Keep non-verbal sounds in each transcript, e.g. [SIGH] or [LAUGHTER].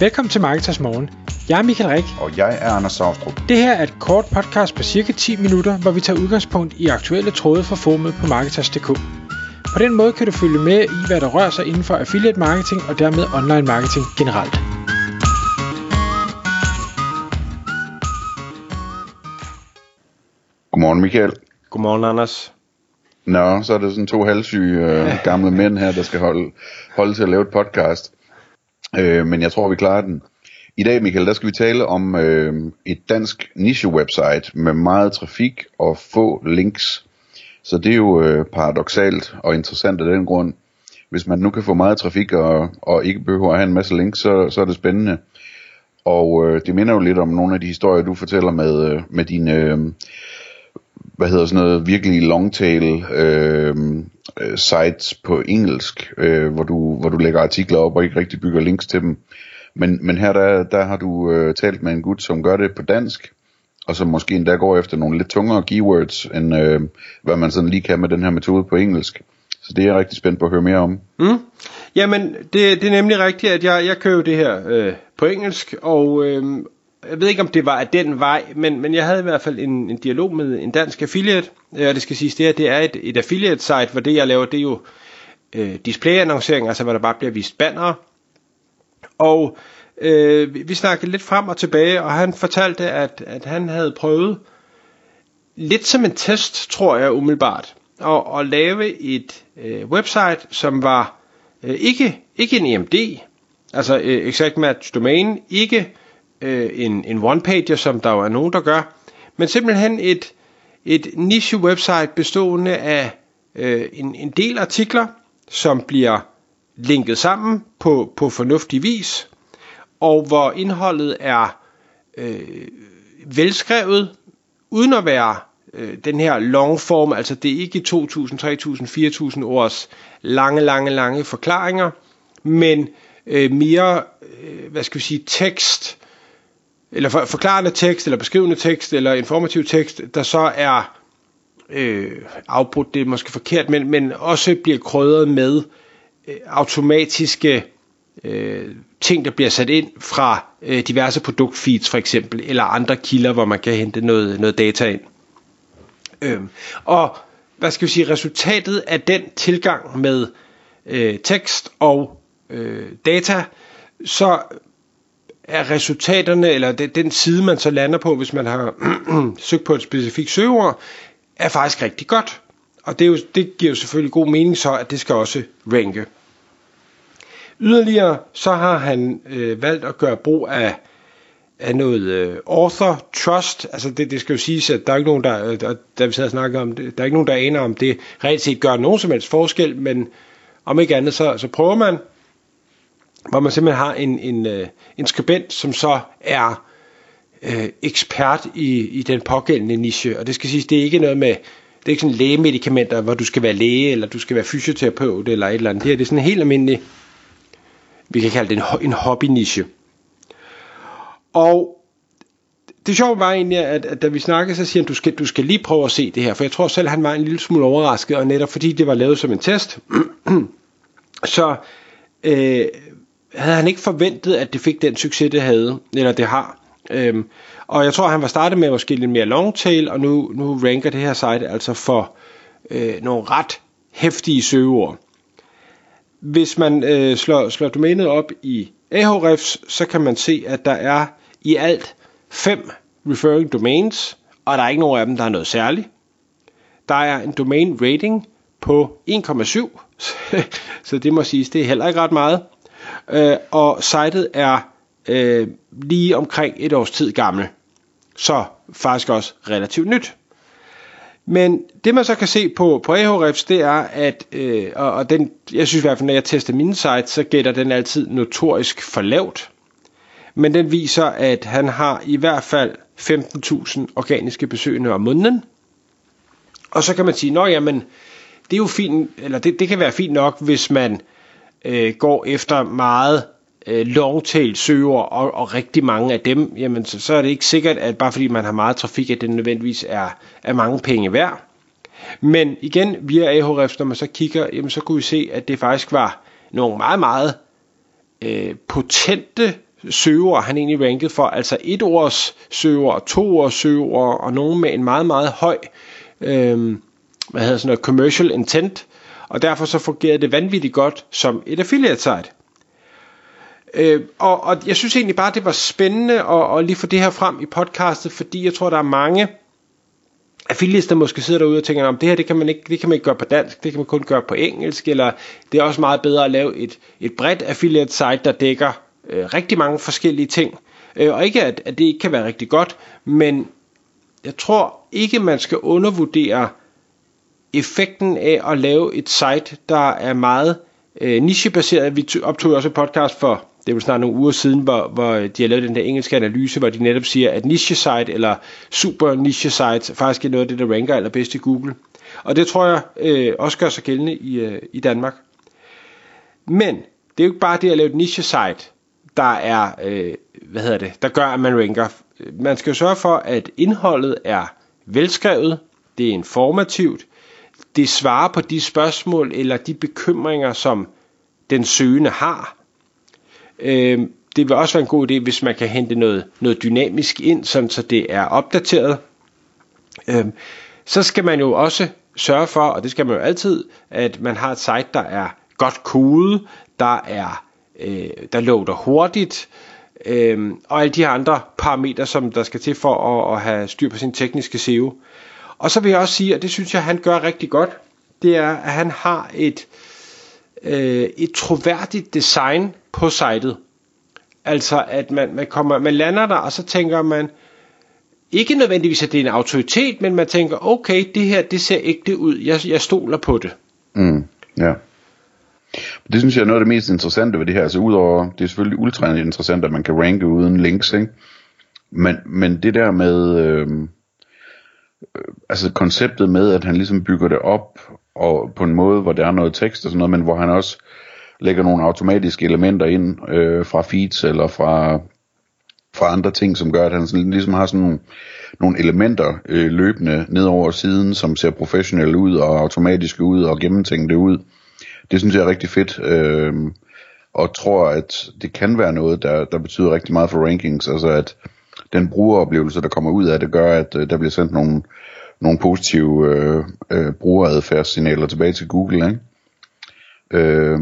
Velkommen til Marketers Morgen. Jeg er Michael Rik. Og jeg er Anders Saustrup. Det her er et kort podcast på cirka 10 minutter, hvor vi tager udgangspunkt i aktuelle tråde fra formet på Marketers.dk. På den måde kan du følge med i, hvad der rører sig inden for affiliate marketing og dermed online marketing generelt. Godmorgen Michael. Godmorgen, Anders. Nå, så er det sådan to halvsyge øh, gamle mænd her, der skal holde, holde til at lave et podcast. Øh, men jeg tror, vi klarer den. I dag, Michael, der skal vi tale om øh, et dansk niche-website med meget trafik og få links. Så det er jo øh, paradoxalt og interessant af den grund. Hvis man nu kan få meget trafik og, og ikke behøver at have en masse links, så, så er det spændende. Og øh, det minder jo lidt om nogle af de historier, du fortæller med, øh, med dine... Øh, hvad hedder sådan noget, virkelig long tail øh, øh, sites på engelsk, øh, hvor, du, hvor du lægger artikler op og ikke rigtig bygger links til dem. Men, men her der, der har du øh, talt med en gut, som gør det på dansk, og som måske endda går efter nogle lidt tungere keywords, end øh, hvad man sådan lige kan med den her metode på engelsk. Så det er jeg rigtig spændt på at høre mere om. Mm. Jamen, det, det er nemlig rigtigt, at jeg, jeg kører det her øh, på engelsk, og, øh, jeg ved ikke om det var af den vej, men, men jeg havde i hvert fald en, en dialog med en dansk affiliate, øh, og det skal siges, det, her, det er et, et affiliate site, hvor det jeg laver, det er jo øh, displayannoncering, altså hvor der bare bliver vist bannere, og øh, vi snakkede lidt frem og tilbage, og han fortalte, at, at han havde prøvet, lidt som en test, tror jeg umiddelbart, at, at lave et øh, website, som var øh, ikke, ikke en EMD, altså øh, exact match domain, ikke øh, en, en one-pager, som der jo er nogen, der gør, men simpelthen et, et niche-website bestående af øh, en, en del artikler, som bliver linket sammen på, på fornuftig vis, og hvor indholdet er øh, velskrevet, uden at være øh, den her long form, altså det er ikke 2.000, 3.000, 4.000 års lange, lange, lange forklaringer, men øh, mere, øh, hvad skal vi sige, tekst, eller for, forklarende tekst, eller beskrivende tekst, eller informativ tekst, der så er øh, afbrudt, det er måske forkert, men, men også bliver krydret med øh, automatiske øh, ting, der bliver sat ind fra øh, diverse produktfeeds for eksempel, eller andre kilder, hvor man kan hente noget, noget data ind. Øh, og hvad skal vi sige, resultatet af den tilgang med øh, tekst og øh, data, så er resultaterne, eller den side, man så lander på, hvis man har [CLEARS THROAT] søgt på et specifikt søgeord, er faktisk rigtig godt. Og det, er jo, det giver jo selvfølgelig god mening så, at det skal også ranke. Yderligere så har han øh, valgt at gøre brug af, af noget øh, author trust. Altså det, det skal jo siges, at der er ikke nogen, der, øh, der, der vi sad og snakkede om det, der er ikke nogen, der aner om det reelt set gør nogen som helst forskel, men om ikke andet, så, så prøver man hvor man simpelthen har en, en, øh, en skribent, som så er øh, ekspert i, i den pågældende niche. Og det skal siges, det er ikke noget med, det er ikke sådan lægemedikamenter, hvor du skal være læge, eller du skal være fysioterapeut, eller et eller andet. Det her det er sådan en helt almindelig, vi kan kalde det en, en hobby-niche. Og det sjove var egentlig, at, at da vi snakkede, så siger han, du skal, du skal lige prøve at se det her, for jeg tror selv, han var en lille smule overrasket, og netop fordi det var lavet som en test, [CLEARS THROAT] så øh, havde han ikke forventet, at det fik den succes, det havde, eller det har. Øhm, og jeg tror, han var startet med måske lidt mere long tail, og nu, nu ranker det her site altså for øh, nogle ret hæftige søgeord. Hvis man øh, slår, slår domænet op i Ahrefs, så kan man se, at der er i alt fem referring domains, og der er ikke nogen af dem, der er noget særligt. Der er en domain rating på 1,7, [LAUGHS] så det må siges, det er heller ikke ret meget øh, og sitet er øh, lige omkring et års tid gammel. Så faktisk også relativt nyt. Men det man så kan se på, på Ahrefs, det er, at, øh, og, og den, jeg synes i hvert fald, når jeg tester mine sites, så gætter den altid notorisk for lavt. Men den viser, at han har i hvert fald 15.000 organiske besøgende om måneden. Og så kan man sige, at jamen, det er jo fint, eller det, det kan være fint nok, hvis man øh, går efter meget øh, longtail søger og, og rigtig mange af dem, jamen så, så er det ikke sikkert, at bare fordi man har meget trafik, at det nødvendigvis er, er mange penge værd. Men igen, via Ahrefs, når man så kigger, jamen så kunne vi se, at det faktisk var nogle meget, meget øh, potente søger, han egentlig rankede for, altså et års søger, to års søger, og nogen med en meget, meget høj, øh, hvad hedder sådan noget, commercial intent, og derfor så fungerede det vanvittigt godt som et affiliate site. Øh, og, og jeg synes egentlig bare, det var spændende at, at lige få det her frem i podcastet, fordi jeg tror, der er mange affiliates, der måske sidder derude og tænker, om det her det kan, man ikke, det kan man ikke gøre på dansk, det kan man kun gøre på engelsk, eller det er også meget bedre at lave et, et bredt affiliate site, der dækker øh, rigtig mange forskellige ting. Øh, og ikke at, at det ikke kan være rigtig godt, men jeg tror ikke, man skal undervurdere effekten af at lave et site, der er meget øh, nichebaseret. Vi optog også et podcast for det er jo snart nogle uger siden, hvor, hvor øh, de har lavet den der engelske analyse, hvor de netop siger, at niche site eller super niche site faktisk er noget af det, der ranker allerbedst i Google. Og det tror jeg øh, også gør sig gældende i, øh, i Danmark. Men det er jo ikke bare det at lave et niche site, der er, øh, hvad hedder det, der gør, at man ranker. Man skal jo sørge for, at indholdet er velskrevet, det er informativt, det svarer på de spørgsmål eller de bekymringer, som den søgende har. Øh, det vil også være en god idé, hvis man kan hente noget, noget dynamisk ind, sådan så det er opdateret. Øh, så skal man jo også sørge for, og det skal man jo altid, at man har et site, der er godt kodet, der er øh, der loader hurtigt, øh, og alle de andre parametre, som der skal til for at, at have styr på sin tekniske SEO. Og så vil jeg også sige, og det synes jeg, han gør rigtig godt, det er, at han har et, øh, et troværdigt design på sitet. Altså, at man, man, kommer, man lander der, og så tænker man, ikke nødvendigvis, at det er en autoritet, men man tænker, okay, det her, det ser ægte ud. Jeg, jeg stoler på det. Mm, ja. Det synes jeg er noget af det mest interessante ved det her. Altså udover, det er selvfølgelig ultra interessant, at man kan ranke uden links, ikke? Men, men det der med, øh, Øh, altså konceptet med, at han ligesom bygger det op, og på en måde, hvor der er noget tekst og sådan noget, men hvor han også lægger nogle automatiske elementer ind øh, fra feeds eller fra, fra andre ting, som gør, at han sådan, ligesom har sådan nogle, nogle elementer øh, løbende ned over siden, som ser professionelle ud og automatiske ud og gennemtænkte ud. Det synes jeg er rigtig fedt, øh, og tror, at det kan være noget, der, der betyder rigtig meget for rankings, altså at den brugeroplevelse, der kommer ud af det, gør, at øh, der bliver sendt nogle, nogle positive øh, øh, brugeradfærdssignaler tilbage til Google, ikke? Øh,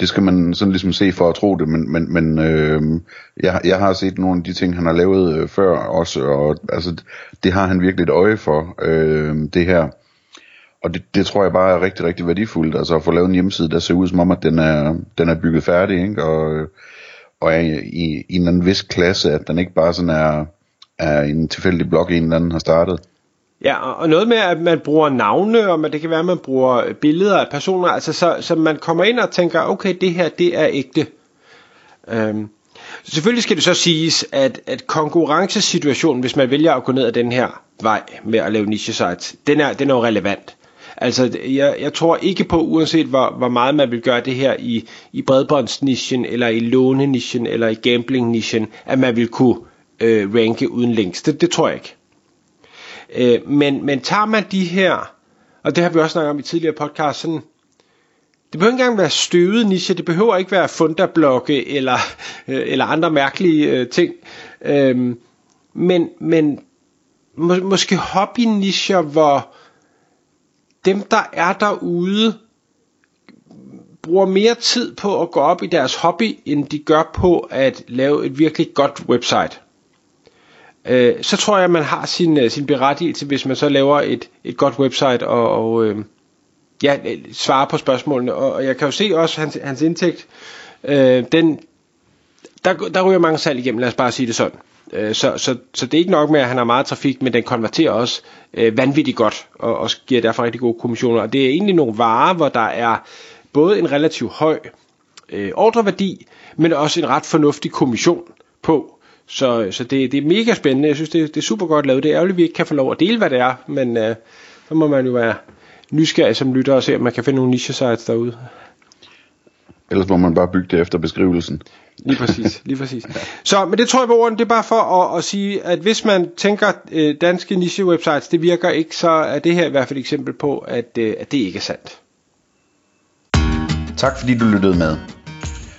det skal man sådan ligesom se for at tro det, men, men, men øh, jeg, jeg har set nogle af de ting, han har lavet øh, før også, og altså, det har han virkelig et øje for, øh, det her. Og det, det tror jeg bare er rigtig, rigtig værdifuldt, altså at få lavet en hjemmeside, der ser ud som om, at den er, den er bygget færdig, ikke? Og, øh, og er i, i, en anden vis klasse, at den ikke bare sådan er, er en tilfældig blog, en eller anden har startet. Ja, og noget med, at man bruger navne, og det kan være, at man bruger billeder af personer, altså så, så man kommer ind og tænker, okay, det her, det er ægte. Øhm, selvfølgelig skal det så siges, at, at konkurrencesituationen, hvis man vælger at gå ned ad den her vej med at lave niche sites, den er, den er jo relevant. Altså, jeg, jeg tror ikke på, uanset hvor, hvor meget man vil gøre det her i, i bredbåndsnischen, eller i lånenischen, eller i gambling-nichen, at man vil kunne øh, ranke uden links. Det, det tror jeg ikke. Øh, men, men tager man de her, og det har vi også snakket om i tidligere podcast, sådan, det behøver ikke engang være støvet niche, det behøver ikke være fundablokke eller, øh, eller andre mærkelige øh, ting. Øh, men men må, måske hobby-nischer, hvor dem, der er derude, bruger mere tid på at gå op i deres hobby, end de gør på at lave et virkelig godt website øh, så tror jeg, at man har sin, øh, sin berettigelse, hvis man så laver et, et godt website og, og øh, ja, svarer på spørgsmålene. Og, og jeg kan jo se også hans, hans indtægt, øh, den, der, der ryger mange salg igennem, lad os bare sige det sådan. Øh, så, så, så det er ikke nok med, at han har meget trafik, men den konverterer også øh, vanvittigt godt, og, og giver derfor rigtig gode kommissioner. Og det er egentlig nogle varer, hvor der er både en relativt høj øh, ordreværdi, men også en ret fornuftig kommission på. Så, så det, det er mega spændende. Jeg synes, det, det er super godt lavet. Det er ærgerligt, at vi ikke kan få lov at dele, hvad det er, men øh, så må man jo være nysgerrig som lytter og se, om man kan finde nogle niche sites derude. Ellers må man bare bygge det efter beskrivelsen. Lige præcis, lige præcis. [LAUGHS] Så, men det tror jeg på orden, det er bare for at, at sige, at hvis man tænker, øh, danske niche websites, det virker ikke, så er det her i hvert fald et eksempel på, at, øh, at det ikke er sandt. Tak fordi du lyttede med.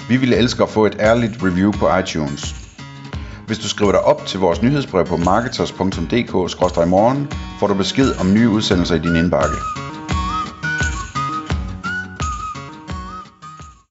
Vi ville elske at få et ærligt review på iTunes. Hvis du skriver dig op til vores nyhedsbrev på marketers.dk-morgen, får du besked om nye udsendelser i din indbakke.